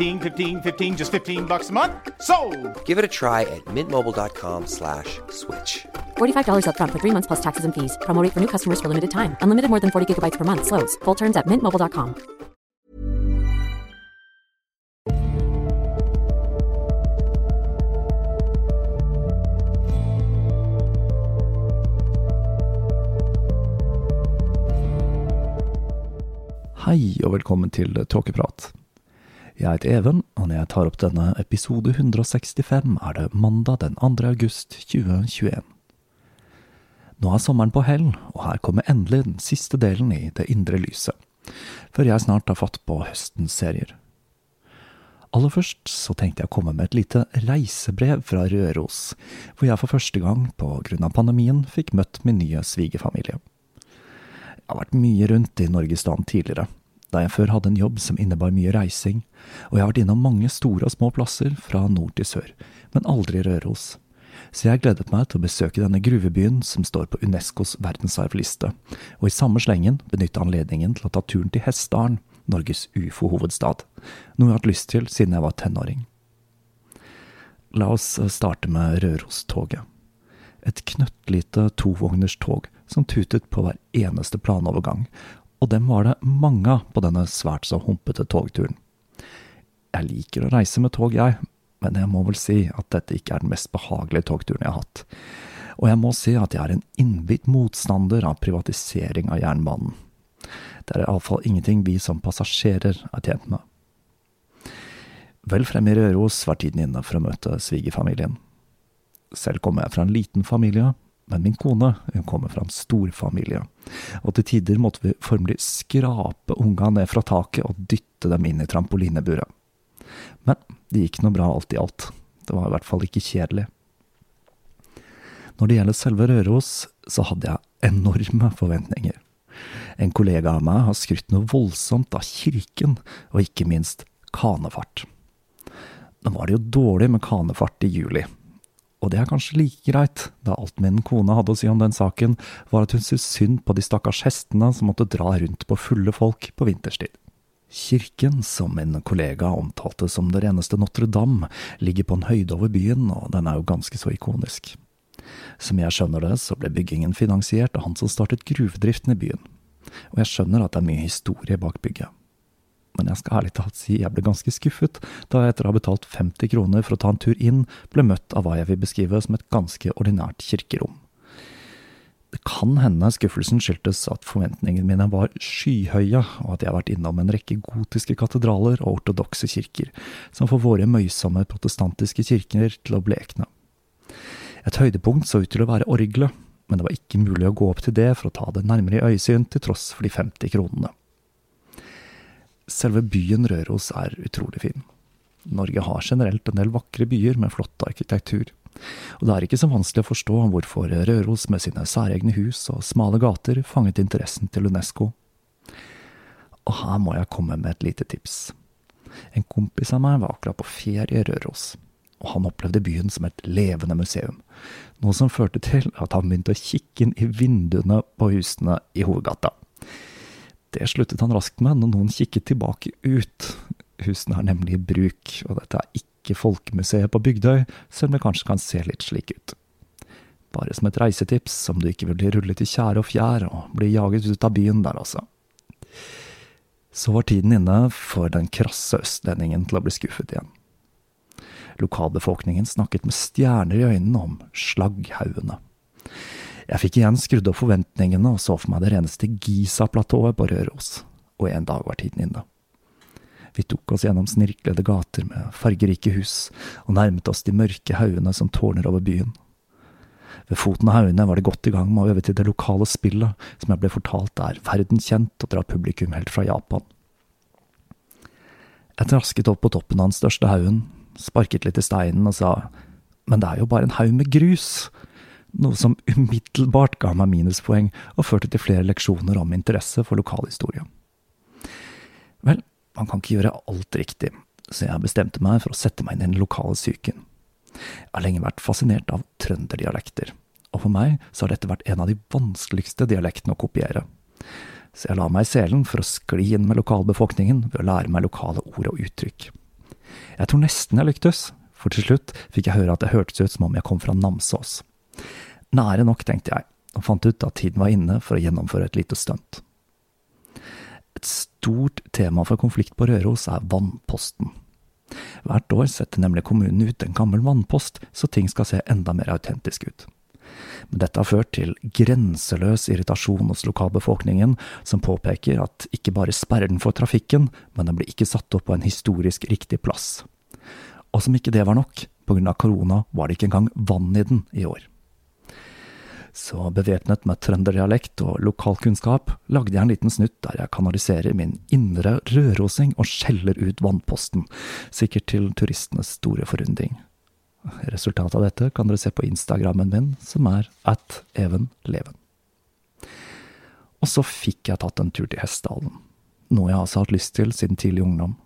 15, 15 15, just 15 bucks a month. So, Give it a try at mintmobile.com slash switch. $45 upfront for three months plus taxes and fees. Promo rate for new customers for limited time. Unlimited more than 40 gigabytes per month. Slows. Full terms at mintmobile.com. Hei og velkommen til Tåkeprat. Jeg heter Even, og når jeg tar opp denne episode 165, er det mandag den 2. august 2021. Nå er sommeren på hell, og her kommer endelig den siste delen i Det indre lyset, før jeg snart har fatt på høstens serier. Aller først så tenkte jeg å komme med et lite reisebrev fra Røros, hvor jeg for første gang på grunn av pandemien fikk møtt min nye svigerfamilie. Jeg har vært mye rundt i Norges land tidligere, da jeg før hadde en jobb som innebar mye reising, og jeg har vært innom mange store og små plasser fra nord til sør, men aldri Røros. Så jeg gledet meg til å besøke denne gruvebyen som står på Unescos verdensarvliste, og i samme slengen benytte anledningen til å ta turen til Hessdalen, Norges ufo-hovedstad, noe jeg har hatt lyst til siden jeg var tenåring. La oss starte med Rørostoget. Et knøttlite tovogners tog som tutet på hver eneste planovergang, og dem var det mange av på denne svært så humpete togturen. Jeg liker å reise med tog, jeg, men jeg må vel si at dette ikke er den mest behagelige togturen jeg har hatt. Og jeg må si at jeg er en innbitt motstander av privatisering av jernbanen. Det er iallfall ingenting vi som passasjerer er tjent med. Vel fremme i Røros var tiden inne for å møte svigerfamilien. Selv kommer jeg fra en liten familie, men min kone hun kommer fra en storfamilie, og til tider måtte vi formelig skrape unga ned fra taket og dytte dem inn i trampolineburet. Men det gikk nå bra alt i alt. Det var i hvert fall ikke kjedelig. Når det gjelder selve Røros, så hadde jeg enorme forventninger. En kollega av meg har skrytt noe voldsomt av kirken, og ikke minst kanefart. Nå var det jo dårlig med kanefart i juli, og det er kanskje like greit, da alt min kone hadde å si om den saken, var at hun syntes synd på de stakkars hestene som måtte dra rundt på fulle folk på vinterstid. Kirken, som min kollega omtalte som det reneste Notre-Dame, ligger på en høyde over byen, og den er jo ganske så ikonisk. Som jeg skjønner det, så ble byggingen finansiert av han som startet gruvedriften i byen, og jeg skjønner at det er mye historie bak bygget. Men jeg skal ærlig talt si jeg ble ganske skuffet da jeg etter å ha betalt 50 kroner for å ta en tur inn, ble møtt av hva jeg vil beskrive som et ganske ordinært kirkerom. Det kan hende skuffelsen skyldtes at forventningene mine var skyhøye, og at jeg har vært innom en rekke gotiske katedraler og ortodokse kirker, som får våre møysomme protestantiske kirker til å blekne. Et høydepunkt så ut til å være orgelet, men det var ikke mulig å gå opp til det for å ta det nærmere i øyesyn til tross for de 50 kronene. Selve byen Røros er utrolig fin. Norge har generelt en del vakre byer med flott arkitektur. Og det er ikke så vanskelig å forstå hvorfor Røros med sine særegne hus og smale gater fanget interessen til UNESCO. Og her må jeg komme med et lite tips. En kompis av meg var akkurat på ferie i Røros, og han opplevde byen som et levende museum, noe som førte til at han begynte å kikke inn i vinduene på husene i hovedgata. Det sluttet han raskt med når noen kikket tilbake ut. Husene er nemlig i bruk, og dette er ikke Folkemuseet på Bygdøy, selv om det kanskje kan se litt slik ut. Bare som et reisetips om du ikke vil bli rullet i tjære og fjær og bli jaget ut av byen der, altså. Så var tiden inne for den krasse østlendingen til å bli skuffet igjen. Lokalbefolkningen snakket med stjerner i øynene om slagghaugene. Jeg fikk igjen skrudd opp forventningene og så for meg det reneste Giza-platået på Røros, og en dag var tiden inne. Vi tok oss gjennom snirklede gater med fargerike hus, og nærmet oss de mørke haugene som tårner over byen. Ved foten av haugene var det godt i gang med å øve til det lokale spillet, som jeg ble fortalt er verdenskjent og drar publikum helt fra Japan. Jeg trasket opp på toppen av den største haugen, sparket litt i steinen og sa men det er jo bare en haug med grus, noe som umiddelbart ga meg minuspoeng og førte til flere leksjoner om interesse for lokalhistorie. Vel, man kan ikke gjøre alt riktig, så jeg bestemte meg for å sette meg inn i den lokale psyken. Jeg har lenge vært fascinert av trønderdialekter, og for meg så har dette vært en av de vanskeligste dialektene å kopiere. Så jeg la meg i selen for å skli inn med lokalbefolkningen ved å lære meg lokale ord og uttrykk. Jeg tror nesten jeg lyktes, for til slutt fikk jeg høre at det hørtes ut som om jeg kom fra Namsos. Nære nok, tenkte jeg, og fant ut at tiden var inne for å gjennomføre et lite stunt. Et stort tema for konflikt på Røros er vannposten. Hvert år setter nemlig kommunen ut en gammel vannpost, så ting skal se enda mer autentisk ut. Men dette har ført til grenseløs irritasjon hos lokalbefolkningen, som påpeker at ikke bare sperrer den for trafikken, men den blir ikke satt opp på en historisk riktig plass. Og som ikke det var nok, på grunn av korona var det ikke engang vann i den i år. Så bevæpnet med trønderdialekt og lokalkunnskap lagde jeg en liten snutt der jeg kanaliserer min indre rørosing og skjeller ut vannposten, sikkert til turistenes store forundring. Resultatet av dette kan dere se på Instagrammen min, som er at Even Leven. Og så fikk jeg tatt en tur til Hessdalen, noe jeg altså har hatt lyst til siden tidlig ungdom.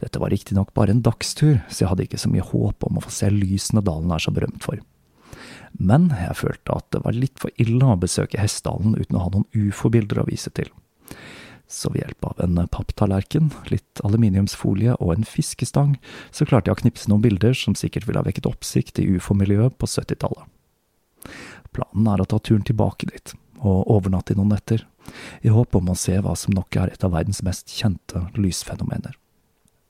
Dette var riktignok bare en dagstur, så jeg hadde ikke så mye håp om å få se lysene dalen er så berømt for men jeg følte at det var litt for ille å besøke Hessdalen uten å ha noen ufo-bilder å vise til. Så ved hjelp av en papptallerken, litt aluminiumsfolie og en fiskestang, så klarte jeg å knipse noen bilder som sikkert ville ha vekket oppsikt i ufo-miljøet på 70-tallet. Planen er å ta turen tilbake dit, og overnatte i noen netter, i håp om å se hva som nok er et av verdens mest kjente lysfenomener.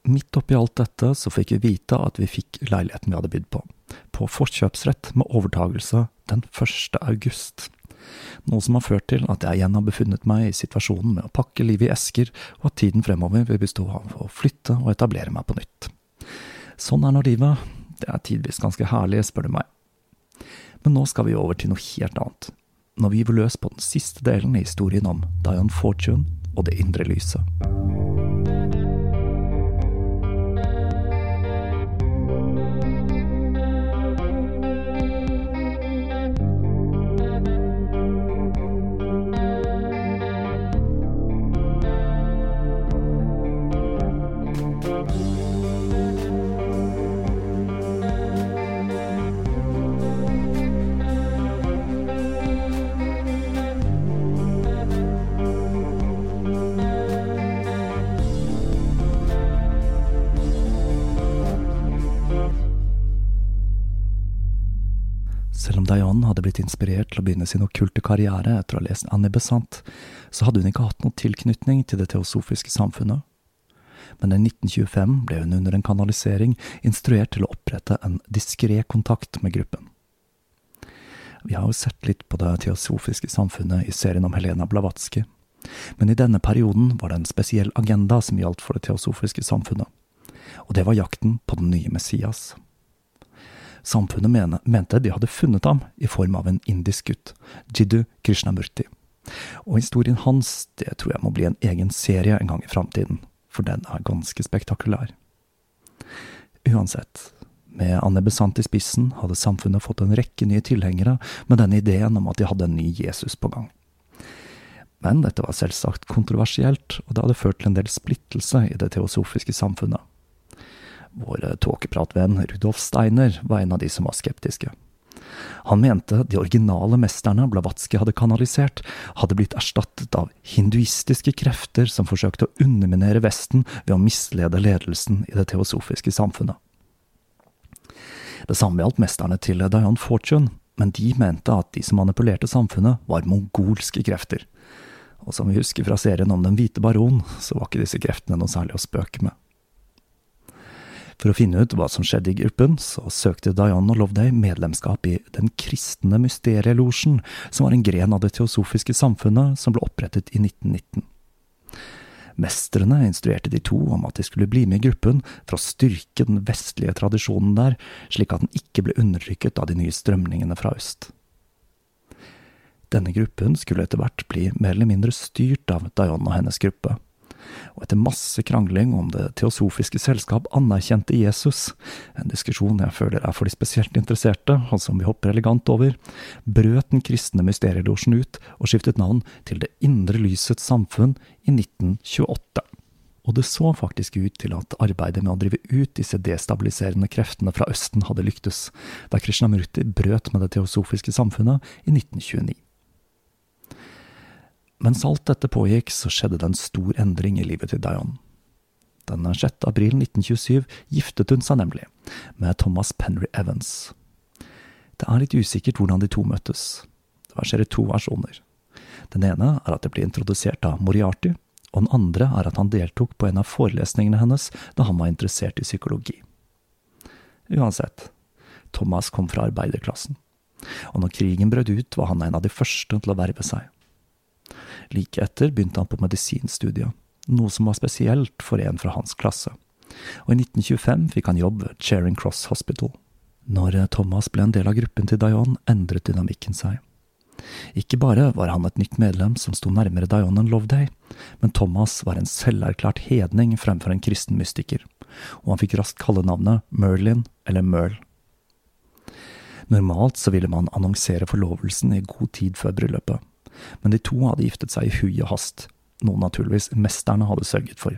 Midt oppi alt dette så fikk vi vite at vi fikk leiligheten vi hadde bydd på på forkjøpsrett med overtagelse den 1. august. Noe som har ført til at jeg igjen har befunnet meg i situasjonen med å pakke livet i esker, og at tiden fremover vil bestå av å flytte og etablere meg på nytt. Sånn er nå livet. Det er tidvis ganske herlig, spør du meg. Men nå skal vi over til noe helt annet. Når vi vil løs på den siste delen i historien om Dion Fortune og det indre lyset. Inspirert til å begynne sin okkulte karriere etter å ha lest Annie Besant, så hadde hun ikke hatt noen tilknytning til det teosofiske samfunnet, men i 1925 ble hun under en kanalisering instruert til å opprette en diskré kontakt med gruppen. Vi har jo sett litt på det teosofiske samfunnet i serien om Helena Blavatsky, men i denne perioden var det en spesiell agenda som gjaldt for det teosofiske samfunnet, og det var jakten på den nye Messias. Samfunnet mente de hadde funnet ham i form av en indisk gutt, Jiddu Krishnamurti. Og historien hans, det tror jeg må bli en egen serie en gang i framtiden, for den er ganske spektakulær. Uansett, med Anne Besant i spissen hadde samfunnet fått en rekke nye tilhengere med denne ideen om at de hadde en ny Jesus på gang. Men dette var selvsagt kontroversielt, og det hadde ført til en del splittelse i det teosofiske samfunnet. Vår tåkepratvenn Rudolf Steiner var en av de som var skeptiske. Han mente de originale mesterne Blavatsky hadde kanalisert, hadde blitt erstattet av hinduistiske krefter som forsøkte å underminere Vesten ved å mislede ledelsen i det teosofiske samfunnet. Det samme gjaldt mesterne til Diane Fortune, men de mente at de som manipulerte samfunnet, var mongolske krefter. Og som vi husker fra serien om Den hvite baron, så var ikke disse kreftene noe særlig å spøke med. For å finne ut hva som skjedde i gruppen, så søkte Diane og Loveday medlemskap i Den kristne mysterielosjen, som var en gren av det teosofiske samfunnet som ble opprettet i 1919. Mestrene instruerte de to om at de skulle bli med i gruppen for å styrke den vestlige tradisjonen der, slik at den ikke ble undertrykket av de nye strømningene fra øst. Denne gruppen skulle etter hvert bli mer eller mindre styrt av Dayon og hennes gruppe, og etter masse krangling om Det teosofiske selskap anerkjente Jesus, en diskusjon jeg føler er for de spesielt interesserte, og som vi hopper elegant over, brøt den kristne mysterielosjen ut og skiftet navn til Det indre lysets samfunn i 1928. Og det så faktisk ut til at arbeidet med å drive ut disse destabiliserende kreftene fra Østen hadde lyktes, da Krishnamurti brøt med det teosofiske samfunnet i 1929. Mens alt dette pågikk, så skjedde det en stor endring i livet til Dion. Den 6. april 1927 giftet hun seg nemlig, med Thomas Penry Evans. Det er litt usikkert hvordan de to møttes. Det verserer to versjoner. Den ene er at det ble introdusert av Moriarty, og den andre er at han deltok på en av forelesningene hennes da han var interessert i psykologi. Uansett, Thomas kom fra arbeiderklassen, og når krigen brøt ut, var han en av de første til å verve seg. Like etter begynte han på medisinstudiet, noe som var spesielt for en fra hans klasse, og i 1925 fikk han jobb ved Charing Cross Hospital. Når Thomas ble en del av gruppen til Dion, endret dynamikken seg. Ikke bare var han et nytt medlem som sto nærmere Dion enn Loveday, men Thomas var en selverklært hedning fremfor en kristen mystiker, og han fikk raskt kallenavnet Merlin eller Merle. Normalt så ville man annonsere forlovelsen i god tid før bryllupet, men de to hadde giftet seg i hui og hast, noe naturligvis mesterne hadde sørget for.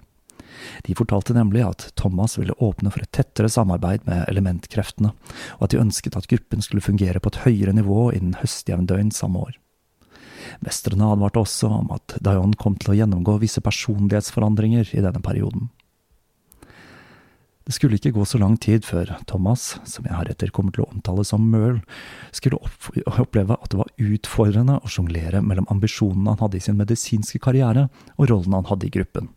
De fortalte nemlig at Thomas ville åpne for et tettere samarbeid med elementkreftene, og at de ønsket at gruppen skulle fungere på et høyere nivå innen høstjevndøgn samme år. Mestrene advarte også om at Dion kom til å gjennomgå visse personlighetsforandringer i denne perioden. Det skulle ikke gå så lang tid før Thomas, som jeg heretter kommer til å omtale som Merle, skulle oppleve at det var utfordrende å sjonglere mellom ambisjonene han hadde i sin medisinske karriere, og rollen han hadde i gruppen.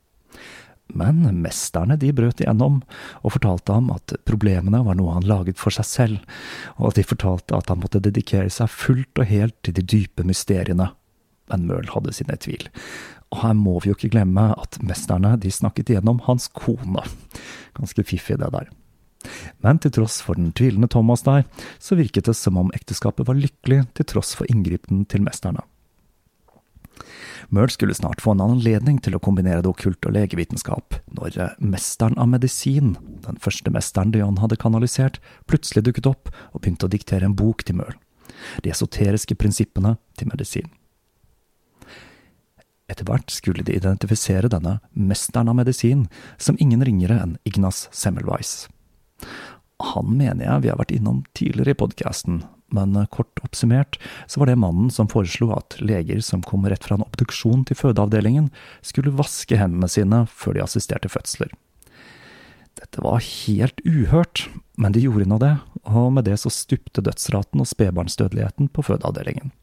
Men mesterne de brøt igjennom, og fortalte ham at problemene var noe han laget for seg selv, og at de fortalte at han måtte dedikere seg fullt og helt til de dype mysteriene. Men Merle hadde sine tvil, og her må vi jo ikke glemme at mesterne de snakket igjennom hans kone. Ganske fiffig, det der. Men til tross for den tvilende Thomas der, så virket det som om ekteskapet var lykkelig til tross for inngripen til mesterne. Merle skulle snart få en anledning til å kombinere det okkulte og legevitenskap, når eh, mesteren av medisin, den første mesteren Dion hadde kanalisert, plutselig dukket opp og begynte å diktere en bok til Merle. De esoteriske prinsippene til medisin. Etter hvert skulle de identifisere denne mesteren av medisin som ingen ringere enn Ignas Semmelweis. Han mener jeg vi har vært innom tidligere i podkasten, men kort oppsummert så var det mannen som foreslo at leger som kom rett fra en obduksjon til fødeavdelingen, skulle vaske hendene sine før de assisterte fødsler. Dette var helt uhørt, men de gjorde nå det, og med det så stupte dødsraten og spedbarnsdødeligheten på fødeavdelingen.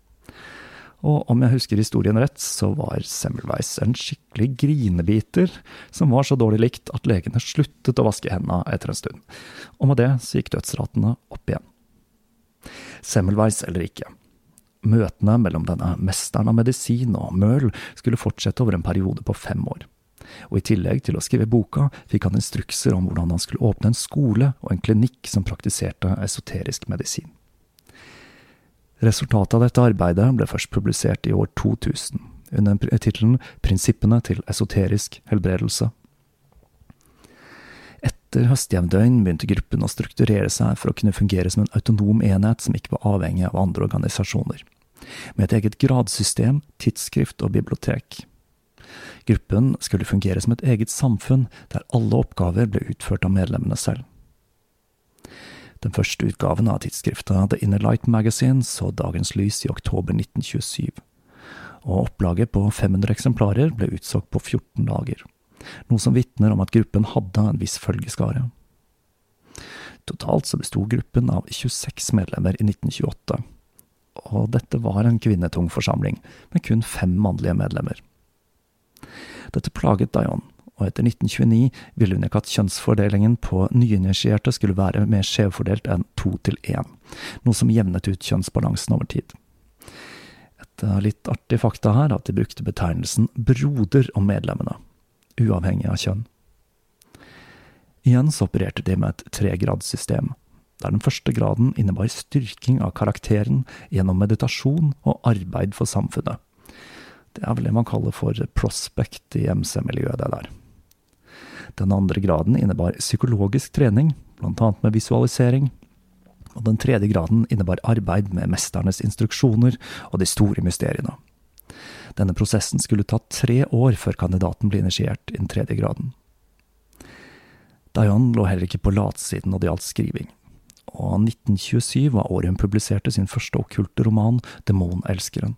Og om jeg husker historien rett, så var Semmelweis en skikkelig grinebiter, som var så dårlig likt at legene sluttet å vaske hendene etter en stund. Og med det så gikk dødsratene opp igjen. Semmelweis eller ikke. Møtene mellom denne mesteren av medisin og Møhl skulle fortsette over en periode på fem år. Og i tillegg til å skrive boka, fikk han instrukser om hvordan han skulle åpne en skole og en klinikk som praktiserte esoterisk medisin. Resultatet av dette arbeidet ble først publisert i år 2000, under tittelen Prinsippene til esoterisk helbredelse. Etter høstjevndøgn begynte gruppen å strukturere seg for å kunne fungere som en autonom enhet som ikke var avhengig av andre organisasjoner, med et eget gradssystem, tidsskrift og bibliotek. Gruppen skulle fungere som et eget samfunn, der alle oppgaver ble utført av medlemmene selv. Den første utgaven av tidsskriftet The Inner Light Magazine så dagens lys i oktober 1927, og opplaget på 500 eksemplarer ble utsolgt på 14 dager, noe som vitner om at gruppen hadde en viss følgeskare. Totalt så besto gruppen av 26 medlemmer i 1928, og dette var en kvinnetung forsamling, med kun fem mannlige medlemmer. Dette plaget Dion, og etter 1929 ville hun ikke at kjønnsfordelingen på nyinitierte skulle være mer skjevfordelt enn to til én, noe som jevnet ut kjønnsbalansen over tid. Et eh, litt artig fakta her er at de brukte betegnelsen broder om medlemmene, uavhengig av kjønn. Igjen så opererte de med et tregradssystem, der den første graden innebar styrking av karakteren gjennom meditasjon og arbeid for samfunnet. Det er vel det man kaller for prospect i MC-miljøet, det der. Den andre graden innebar psykologisk trening, annet med visualisering. Og den tredje graden innebar arbeid med mesternes instruksjoner og de store mysteriene. Denne prosessen skulle ta tre år før kandidaten ble initiert i den tredje graden. Dayan lå heller ikke på latsiden når det gjaldt skriving, og 1927 var året hun publiserte sin første okkulte roman, Demonelskeren.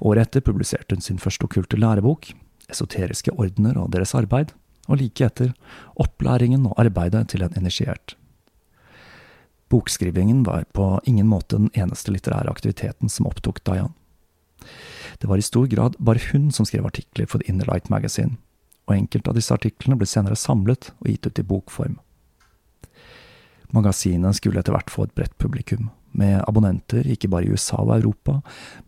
Året etter publiserte hun sin første okkulte lærebok, Esoteriske ordener og deres arbeid, og like etter opplæringen og arbeidet til en initiert. Bokskrivingen var på ingen måte den eneste litterære aktiviteten som opptok Diane. Det var i stor grad bare hun som skrev artikler for The Inner Light Magazine, og enkelte av disse artiklene ble senere samlet og gitt ut i bokform. Magasinet skulle etter hvert få et bredt publikum, med abonnenter ikke bare i USA og Europa,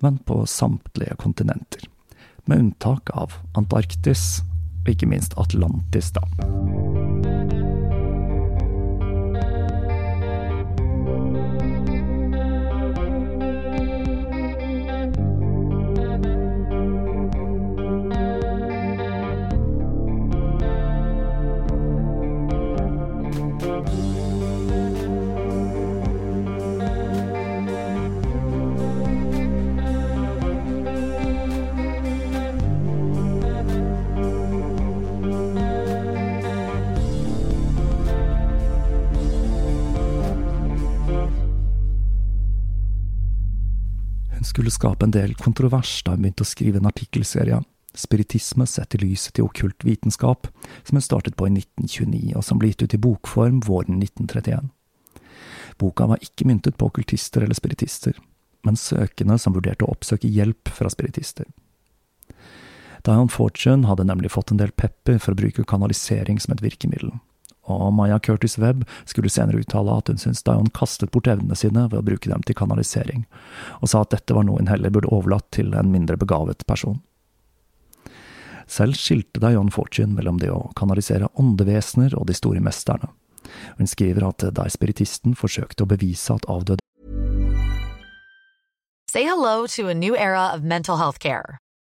men på samtlige kontinenter, med unntak av Antarktis og ikke minst Atlantis, da. Skape en del kontrovers da hun begynte å skrive en artikkelserie, Spiritisme sett i lyset til okkult vitenskap, som hun startet på i 1929, og som ble gitt ut i bokform våren 1931. Boka var ikke myntet på okkultister eller spiritister, men søkende som vurderte å oppsøke hjelp fra spiritister. Dion Fortune hadde nemlig fått en del pepper for å bruke kanalisering som et virkemiddel, og Maya Curtis Webb skulle senere uttale at hun syntes Dion kastet bort evnene sine ved å bruke dem til kanalisering, og sa at dette var noe hun heller burde overlatt til en mindre begavet person. Selv skilte Dion Fortune mellom det å kanalisere åndevesener og de store mesterne. Hun skriver at der spiritisten forsøkte å bevise at avdøde Say hello to a new era of.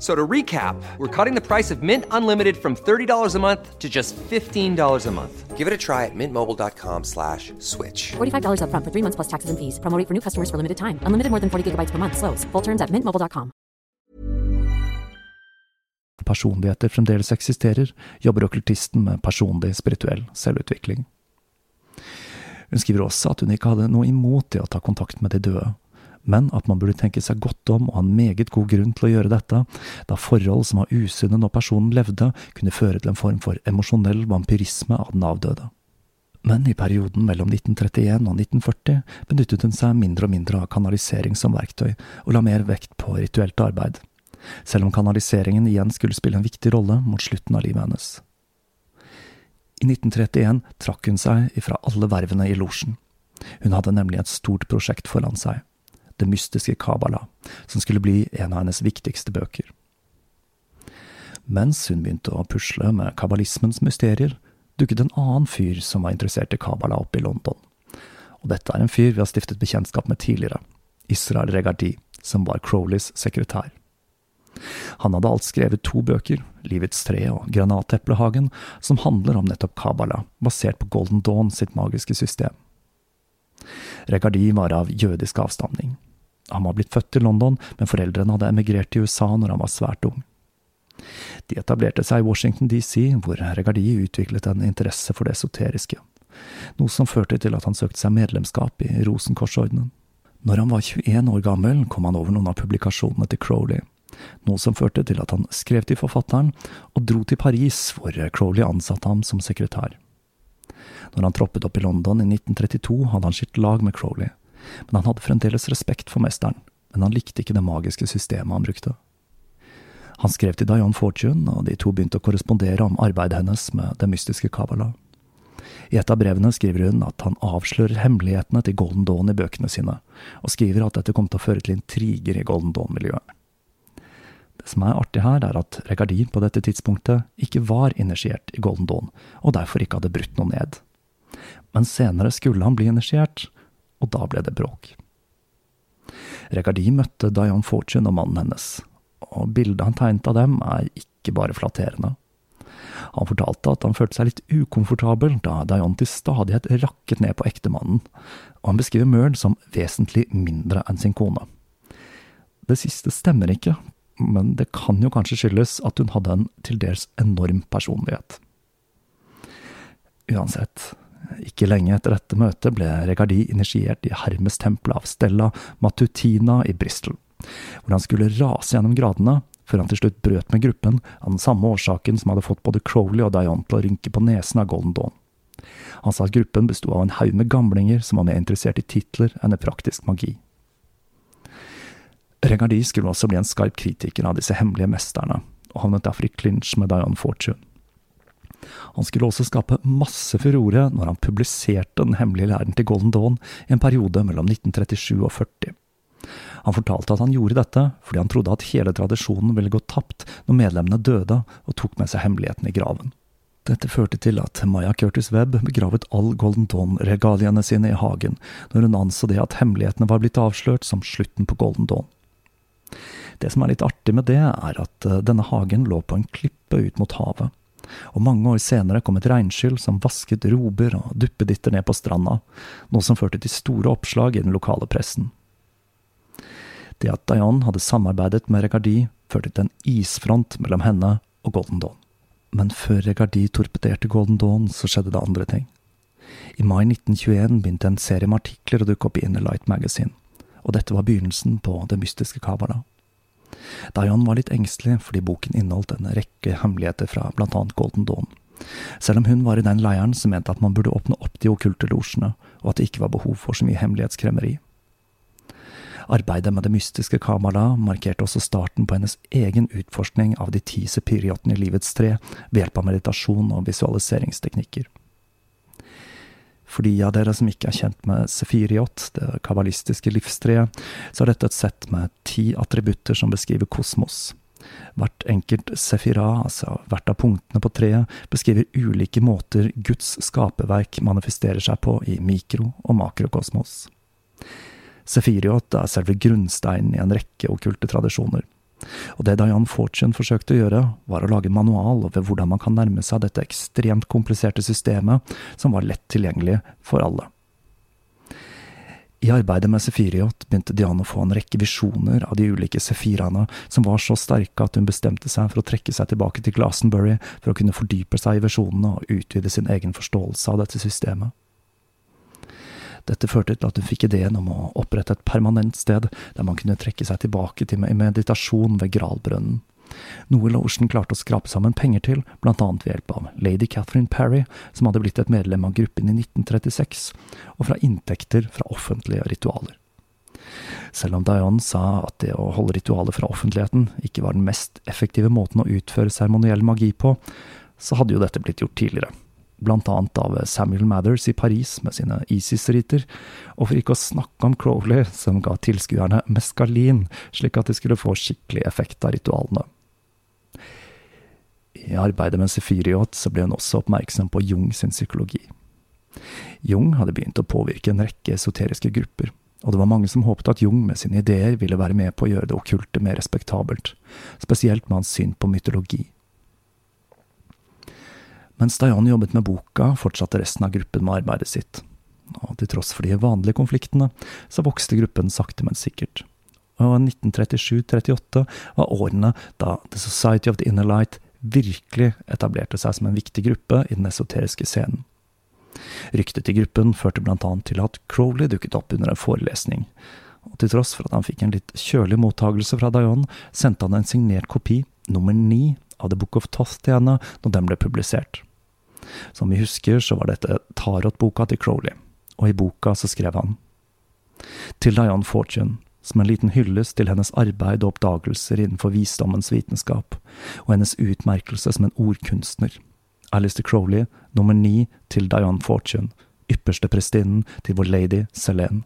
So to recap, we're cutting the price of Mint Unlimited from $30 a month to just $15 a month. Give it a try at mintmobile.com slash switch. $45 upfront for three months plus taxes and fees. Promoting for new customers for limited time. Unlimited more than 40 gigabytes per month. Slows. Full terms at mintmobile.com. personligheter fremdeles eksisterer, jobber okkultisten med personlig spirituell selvutvikling. Hun skriver også at hun ikke hadde noe imot det å ta kontakt med de døde, men at man burde tenke seg godt om og ha en meget god grunn til å gjøre dette, da forhold som var usunne når personen levde, kunne føre til en form for emosjonell vampyrisme av den avdøde. Men i perioden mellom 1931 og 1940 benyttet hun seg mindre og mindre av kanalisering som verktøy, og la mer vekt på rituelt arbeid, selv om kanaliseringen igjen skulle spille en viktig rolle mot slutten av livet hennes. I 1931 trakk hun seg ifra alle vervene i losjen. Hun hadde nemlig et stort prosjekt foran seg, Det mystiske Kabbalah, som skulle bli en av hennes viktigste bøker. Mens hun begynte å pusle med kabbalismens mysterier, dukket en annen fyr som var interessert i Kabbalah opp i London. Og dette er en fyr vi har stiftet bekjentskap med tidligere, Israel Regardi, som var Crowleys sekretær. Han hadde alt skrevet to bøker, Livets tre og Granateplehagen, som handler om nettopp Kabbalah, basert på Golden Dawn sitt magiske system. Regardi var av jødisk avstamning. Han var blitt født i London, men foreldrene hadde emigrert til USA når han var svært ung. De etablerte seg i Washington DC, hvor Regardi utviklet en interesse for det esoteriske, noe som førte til at han søkte seg medlemskap i Rosenkorsordenen. Når han var 21 år gammel, kom han over noen av publikasjonene til Crowley, noe som førte til at han skrev til forfatteren og dro til Paris, hvor Crowley ansatte ham som sekretær. Når han troppet opp i London i 1932, hadde han skilt lag med Crowley, men han hadde fremdeles respekt for mesteren, men han likte ikke det magiske systemet han brukte. Han skrev til Dion Fortune, og de to begynte å korrespondere om arbeidet hennes med det mystiske Kavala. I et av brevene skriver hun at han avslører hemmelighetene til Golden Dawn i bøkene sine, og skriver at dette kom til å føre til intriger i Golden Dawn-miljøet. Det som er artig her, er at Regardin på dette tidspunktet ikke var initiert i Golden Dawn, og derfor ikke hadde brutt noe ned. Men senere skulle han bli initiert, og da ble det bråk. Regardi møtte Dion Fortune og mannen hennes, og bildet han tegnet av dem er ikke bare flatterende. Han fortalte at han følte seg litt ukomfortabel da Dion til stadighet rakket ned på ektemannen, og han beskriver Mørn som vesentlig mindre enn sin kone. Det siste stemmer ikke, men det kan jo kanskje skyldes at hun hadde en til dels enorm personlighet. Uansett, ikke lenge etter dette møtet ble Regardi initiert i Hermes-tempelet av Stella Matutina i Bristol, hvor han skulle rase gjennom gradene, før han til slutt brøt med gruppen av den samme årsaken som hadde fått både Crowley og Diane til å rynke på nesen av Golden Dawn. Han sa at gruppen besto av en haug med gamlinger som var mer interessert i titler enn i praktisk magi. Regardi skulle også bli en skarp kritiker av disse hemmelige mesterne, og havnet derfor i clinch med Diane Fortune. Han skulle også skape masse furore når han publiserte den hemmelige læren til Golden Dawn i en periode mellom 1937 og 40. Han fortalte at han gjorde dette fordi han trodde at hele tradisjonen ville gå tapt når medlemmene døde og tok med seg hemmeligheten i graven. Dette førte til at Maya Curtis Webb begravet all Golden Dawn-regaliene sine i hagen, når hun anså det at hemmelighetene var blitt avslørt som slutten på Golden Dawn. Det som er litt artig med det, er at eh, denne hagen lå på en klippe ut mot havet, og mange år senere kom et regnskyll som vasket rober og duppeditter ned på stranda, noe som førte til store oppslag i den lokale pressen. Det at Dayan hadde samarbeidet med Regardi, førte til en isfront mellom henne og Golden Dawn. Men før Regardi torpederte Golden Dawn, så skjedde det andre ting. I mai 1921 begynte en serie med artikler å dukke opp i Inner Light Magazine, og dette var begynnelsen på det mystiske Kabbalah. Diane var litt engstelig fordi boken inneholdt en rekke hemmeligheter fra annet Golden Dawn, selv om hun var i den leiren som mente at man burde åpne opp de okkulte losjene, og at det ikke var behov for så mye hemmelighetskremmeri. Arbeidet med det mystiske Kamala markerte også starten på hennes egen utforskning av de ti sepiriotene i livets tre ved hjelp av meditasjon og visualiseringsteknikker. For de av dere som ikke er kjent med sefiriot, det kabalistiske livstreet, så er dette et sett med ti attributter som beskriver kosmos. Hvert enkelt sefira, altså hvert av punktene på treet, beskriver ulike måter Guds skaperverk manifesterer seg på i mikro- og makrokosmos. Sefiriot er selve grunnsteinen i en rekke okkulte tradisjoner. Og det Diane Fortune forsøkte å gjøre, var å lage en manual over hvordan man kan nærme seg dette ekstremt kompliserte systemet, som var lett tilgjengelig for alle. I arbeidet med Sefiriot begynte Diane å få en rekke visjoner av de ulike sefiraene, som var så sterke at hun bestemte seg for å trekke seg tilbake til Glastonbury for å kunne fordype seg i visjonene og utvide sin egen forståelse av dette systemet. Dette førte til at hun fikk ideen om å opprette et permanent sted der man kunne trekke seg tilbake til meditasjon ved Gralbrønnen. Noe Lotion klarte å skrape sammen penger til, annet ved hjelp av lady Catherine Parry, som hadde blitt et medlem av gruppen i 1936, og fra inntekter fra offentlige ritualer. Selv om Dion sa at det å holde ritualer fra offentligheten ikke var den mest effektive måten å utføre seremoniell magi på, så hadde jo dette blitt gjort tidligere annet av Samuel Mathers i Paris med sine Isis-riter, og for ikke å snakke om Crowley, som ga tilskuerne meskalin, slik at de skulle få skikkelig effekt av ritualene. I arbeidet med Sefiriot så ble hun også oppmerksom på Jung sin psykologi. Jung hadde begynt å påvirke en rekke esoteriske grupper, og det var mange som håpet at Jung med sine ideer ville være med på å gjøre det okkulte mer respektabelt, spesielt med hans syn på mytologi. Mens Dayan jobbet med boka, fortsatte resten av gruppen med arbeidet sitt. Og til tross for de vanlige konfliktene, så vokste gruppen sakte, men sikkert. Og 1937–38 var årene da The Society of the Inner Light virkelig etablerte seg som en viktig gruppe i den esoteriske scenen. Ryktet til gruppen førte annet til at Crowley dukket opp under en forelesning. Og til tross for at han fikk en litt kjølig mottagelse fra Dion, sendte han en signert kopi, nummer ni, av The Book of Toth til henne når den ble publisert. Som vi husker, så var dette Tarot-boka til Crowley, og i boka så skrev han Til Diane Fortune, som en liten hyllest til hennes arbeid og oppdagelser innenfor visdommens vitenskap, og hennes utmerkelse som en ordkunstner. Alistair Crowley, nummer ni til Diane Fortune, ypperste prestinnen til vår lady Selene.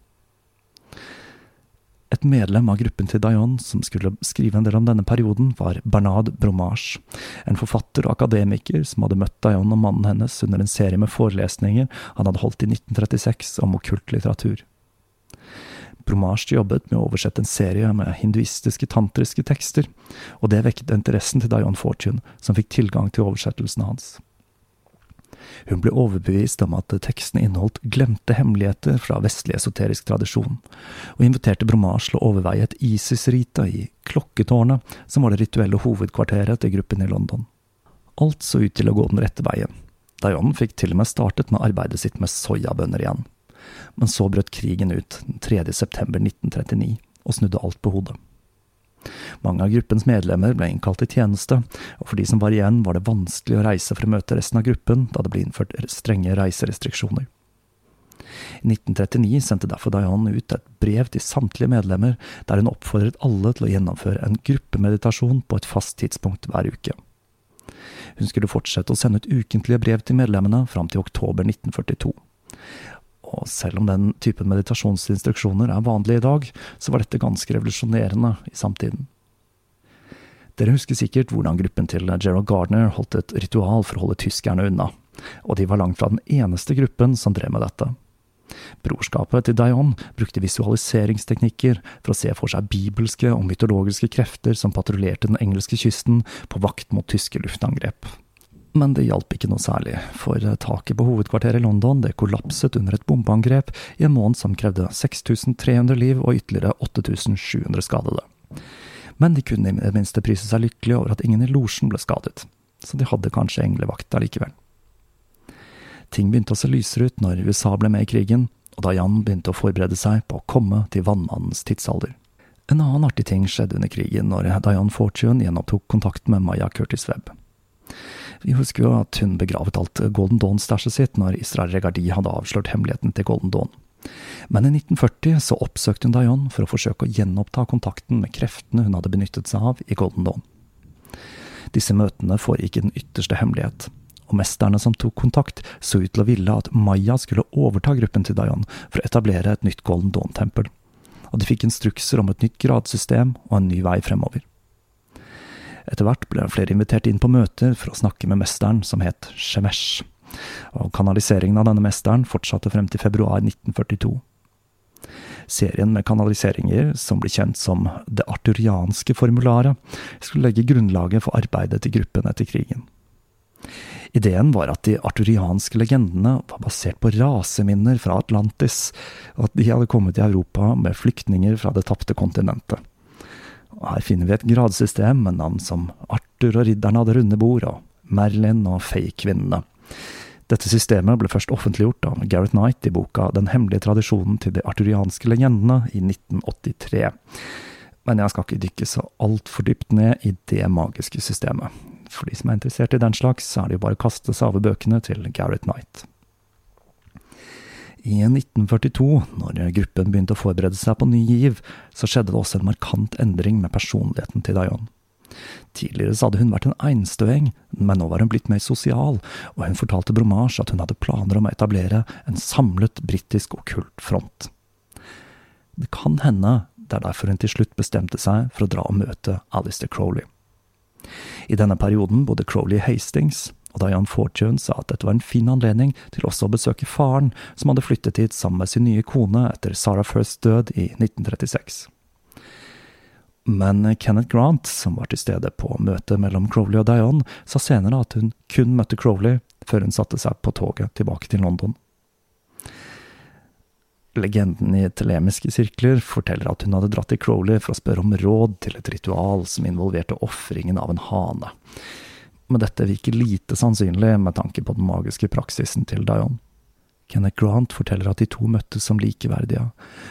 Et medlem av gruppen til Dayon som skulle skrive en del om denne perioden, var Bernard Bromage, en forfatter og akademiker som hadde møtt Dayon og mannen hennes under en serie med forelesninger han hadde holdt i 1936 om okkult litteratur. Bromage jobbet med å oversette en serie med hinduistiske tantriske tekster, og det vekket interessen til Dayon Fortune, som fikk tilgang til oversettelsene hans. Hun ble overbevist om at teksten inneholdt glemte hemmeligheter fra vestlig esoterisk tradisjon, og inviterte Bromage til å overveie et Isis-rite i Klokketårnet, som var det rituelle hovedkvarteret til gruppen i London. Alt så ut til å gå den rette veien. Dion fikk til og med startet med arbeidet sitt med soyabønner igjen. Men så brøt krigen ut den 3. september 1939 og snudde alt på hodet. Mange av gruppens medlemmer ble innkalt til tjeneste, og for de som var igjen, var det vanskelig å reise for å møte resten av gruppen, da det ble innført strenge reiserestriksjoner. I 1939 sendte derfor Diane ut et brev til samtlige medlemmer, der hun oppfordret alle til å gjennomføre en gruppemeditasjon på et fast tidspunkt hver uke. Hun skulle fortsette å sende ut ukentlige brev til medlemmene fram til oktober 1942. Og selv om den typen meditasjonsinstruksjoner er vanlig i dag, så var dette ganske revolusjonerende i samtiden. Dere husker sikkert hvordan gruppen til Gerald Gardner holdt et ritual for å holde tyskerne unna, og de var langt fra den eneste gruppen som drev med dette. Brorskapet til Dion brukte visualiseringsteknikker for å se for seg bibelske og mytologiske krefter som patruljerte den engelske kysten på vakt mot tyske luftangrep. Men det hjalp ikke noe særlig, for taket på hovedkvarteret i London det kollapset under et bombeangrep i en måned som krevde 6300 liv og ytterligere 8700 skadede. Men de kunne i det minste prise seg lykkelige over at ingen i losjen ble skadet, så de hadde kanskje englevakt allikevel. Ting begynte å se lysere ut når USA ble med i krigen, og da Jan begynte å forberede seg på å komme til vannmannens tidsalder. En annen artig ting skjedde under krigen når Diane Fortune gjenopptok kontakt med Maya Curtis Webb. Vi husker jo at hun begravet alt Golden Dawn-stæsjet sitt når Israel Regardi hadde avslørt hemmeligheten til Golden Dawn. Men i 1940 så oppsøkte hun Dayan for å forsøke å gjenoppta kontakten med kreftene hun hadde benyttet seg av i Golden Dawn. Disse møtene foregikk i den ytterste hemmelighet, og mesterne som tok kontakt, så ut til å ville at Maya skulle overta gruppen til Dayan for å etablere et nytt Golden Dawn-tempel, og de fikk instrukser om et nytt gradsystem og en ny vei fremover. Etter hvert ble flere invitert inn på møter for å snakke med mesteren, som het Shemesh, og kanaliseringen av denne mesteren fortsatte frem til februar 1942. Serien med kanaliseringer, som blir kjent som Det arturianske formularet, skulle legge grunnlaget for arbeidet til gruppen etter krigen. Ideen var at de arturianske legendene var basert på raseminner fra Atlantis, og at de hadde kommet til Europa med flyktninger fra det tapte kontinentet. Og her finner vi et gradsystem med navn som Arthur og ridderne av det runde bord, og Merlin og Fay-kvinnene. Dette systemet ble først offentliggjort av Gareth Knight i boka Den hemmelige tradisjonen til de arturianske legendene i 1983. Men jeg skal ikke dykke så altfor dypt ned i det magiske systemet. For de som er interessert i den slags, så er det jo bare å kaste seg over bøkene til Gareth Knight. I 1942, når gruppen begynte å forberede seg på ny giv, så skjedde det også en markant endring med personligheten til Dion. Tidligere så hadde hun vært en einstøing, men nå var hun blitt mer sosial, og hun fortalte Bromage at hun hadde planer om å etablere en samlet britisk okkult front. Det kan hende det er derfor hun til slutt bestemte seg for å dra og møte Alistair Crowley. I denne perioden bodde Crowley i Hastings, og Diane Fortune sa at dette var en fin anledning til også å besøke faren, som hadde flyttet hit sammen med sin nye kone etter Sarah Firsts død i 1936. Men Kenneth Grant, som var til stede på møtet mellom Crowley og Dion, sa senere at hun kun møtte Crowley før hun satte seg på toget tilbake til London. Legenden i telemiske sirkler forteller at hun hadde dratt til Crowley for å spørre om råd til et ritual som involverte ofringen av en hane. Men dette virker lite sannsynlig med tanke på den magiske praksisen til Dion. Kenneth Grant forteller at de to møttes som likeverdige,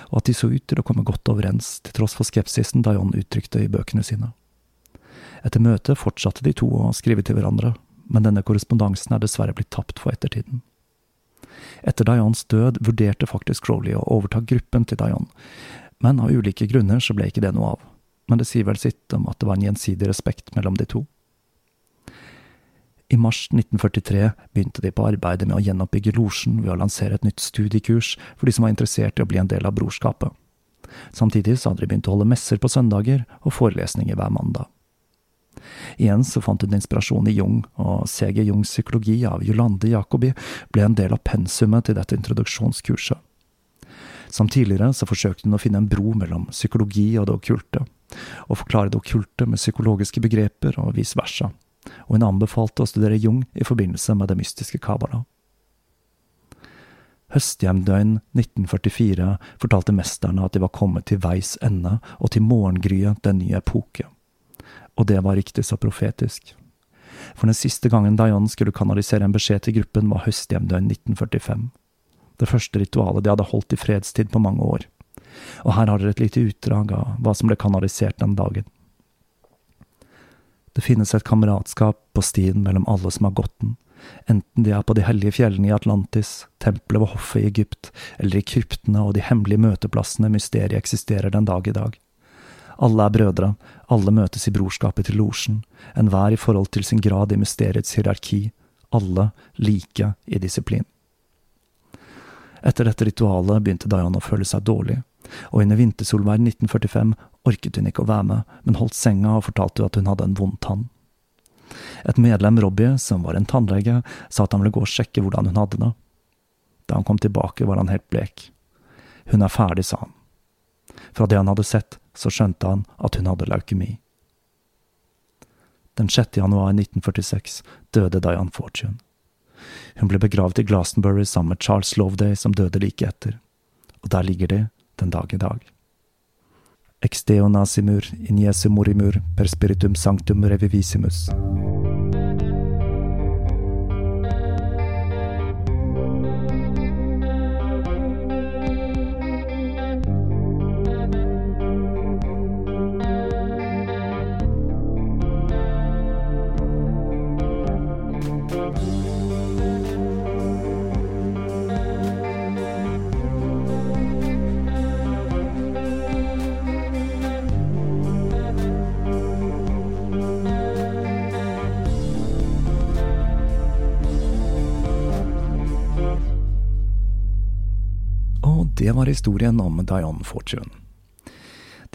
og at de så ut til å komme godt overens, til tross for skepsisen Dion uttrykte i bøkene sine. Etter møtet fortsatte de to å skrive til hverandre, men denne korrespondansen er dessverre blitt tapt for ettertiden. Etter Dions død vurderte faktisk Crowley å overta gruppen til Dion, men av ulike grunner så ble ikke det noe av, men det sier vel sitt om at det var en gjensidig respekt mellom de to. I mars 1943 begynte de på arbeidet med å gjenoppbygge losjen ved å lansere et nytt studiekurs for de som var interessert i å bli en del av brorskapet. Samtidig så hadde de begynt å holde messer på søndager og forelesninger hver mandag. Igjen så fant hun inspirasjon i Jung, og C.G. Jungs psykologi av Jolande Jacobi ble en del av pensumet til dette introduksjonskurset. Som tidligere så forsøkte hun å finne en bro mellom psykologi og det okkulte, og forklare det okkulte med psykologiske begreper og vice versa og hun anbefalte å studere Jung i forbindelse med det mystiske Kabbalah. Høsthjemdøgn 1944 fortalte mesterne at de var kommet til veis ende og til morgengryet den nye epoke. Og det var riktig så profetisk. For den siste gangen Dayan skulle kanalisere en beskjed til gruppen, var høsthjemdøgn 1945. Det første ritualet de hadde holdt i fredstid på mange år. Og her har dere et lite utdrag av hva som ble kanalisert den dagen. Det finnes et kameratskap på stien mellom alle som har gått den, enten de er på de hellige fjellene i Atlantis, tempelet ved hoffet i Egypt, eller i kryptene og de hemmelige møteplassene mysteriet eksisterer den dag i dag. Alle er brødre, alle møtes i brorskapet til losjen, enhver i forhold til sin grad i mysteriets hierarki, alle like i disiplin. Etter dette ritualet begynte Diana å føle seg dårlig, og under vintersolvær 1945 orket hun ikke å være med, men holdt senga og fortalte at hun hadde en vond tann. Et medlem, Robbie, som var en tannlege, sa at han ville gå og sjekke hvordan hun hadde det. Da han kom tilbake, var han helt blek. Hun er ferdig, sa han. Fra det han hadde sett, så skjønte han at hun hadde leukemi. Den 6. januar 1946 døde Diane Fortune. Hun ble begravet i Glastonbury sammen med Charles Loveday, som døde like etter. Og der ligger de den dag i dag. Exteo nasimur in Jesu morimur per spiritum sanctum revivisimus. Det var historien om Dion Fortune.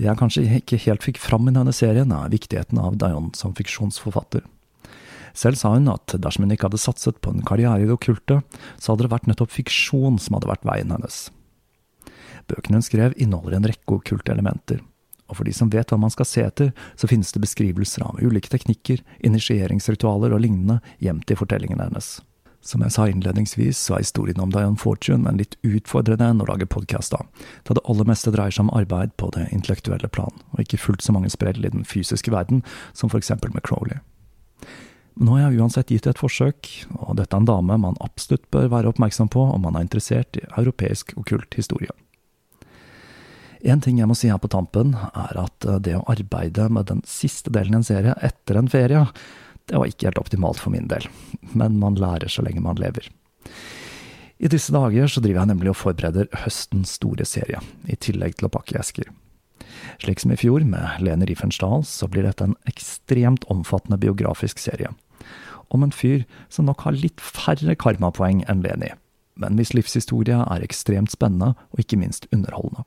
Det jeg kanskje ikke helt fikk fram i denne serien, er viktigheten av Dion som fiksjonsforfatter. Selv sa hun at dersom hun ikke hadde satset på en karriere i det okkulte, så hadde det vært nettopp fiksjon som hadde vært veien hennes. Bøkene hun skrev, inneholder en rekke okkulte elementer, og for de som vet hva man skal se etter, så finnes det beskrivelser av ulike teknikker, initieringsritualer og lignende gjemt i fortellingen hennes. Som jeg sa innledningsvis, så er historien om Diane Fortune en litt utfordrende enn å lage podkast av, da det aller meste dreier seg om arbeid på det intellektuelle plan, og ikke fullt så mange sprell i den fysiske verden som for eksempel med Crowley. Nå har jeg uansett gitt et forsøk, og dette er en dame man absolutt bør være oppmerksom på om man er interessert i europeisk okkult historie. En ting jeg må si her på tampen, er at eh, det å arbeide med den siste delen i en serie etter en ferie, det var ikke helt optimalt for min del. Men man lærer så lenge man lever. I disse dager så driver jeg nemlig og forbereder høstens store serie, i tillegg til å pakke esker. Slik som i fjor, med Lene Riefenstahl, så blir dette en ekstremt omfattende biografisk serie. Om en fyr som nok har litt færre karmapoeng enn Leni, men hvis livshistorie er ekstremt spennende og ikke minst underholdende.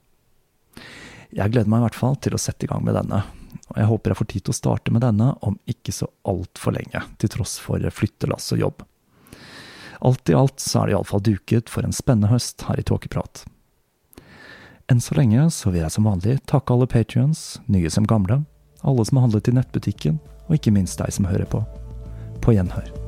Jeg gleder meg i hvert fall til å sette i gang med denne, og jeg håper jeg får tid til å starte med denne om ikke så altfor lenge, til tross for flyttelass og jobb. Alt i alt så er det iallfall duket for en spennende høst her i Tåkeprat. Enn så lenge så vil jeg som vanlig takke alle patrions, nye som gamle, alle som har handlet i nettbutikken, og ikke minst deg som hører på. På gjenhør.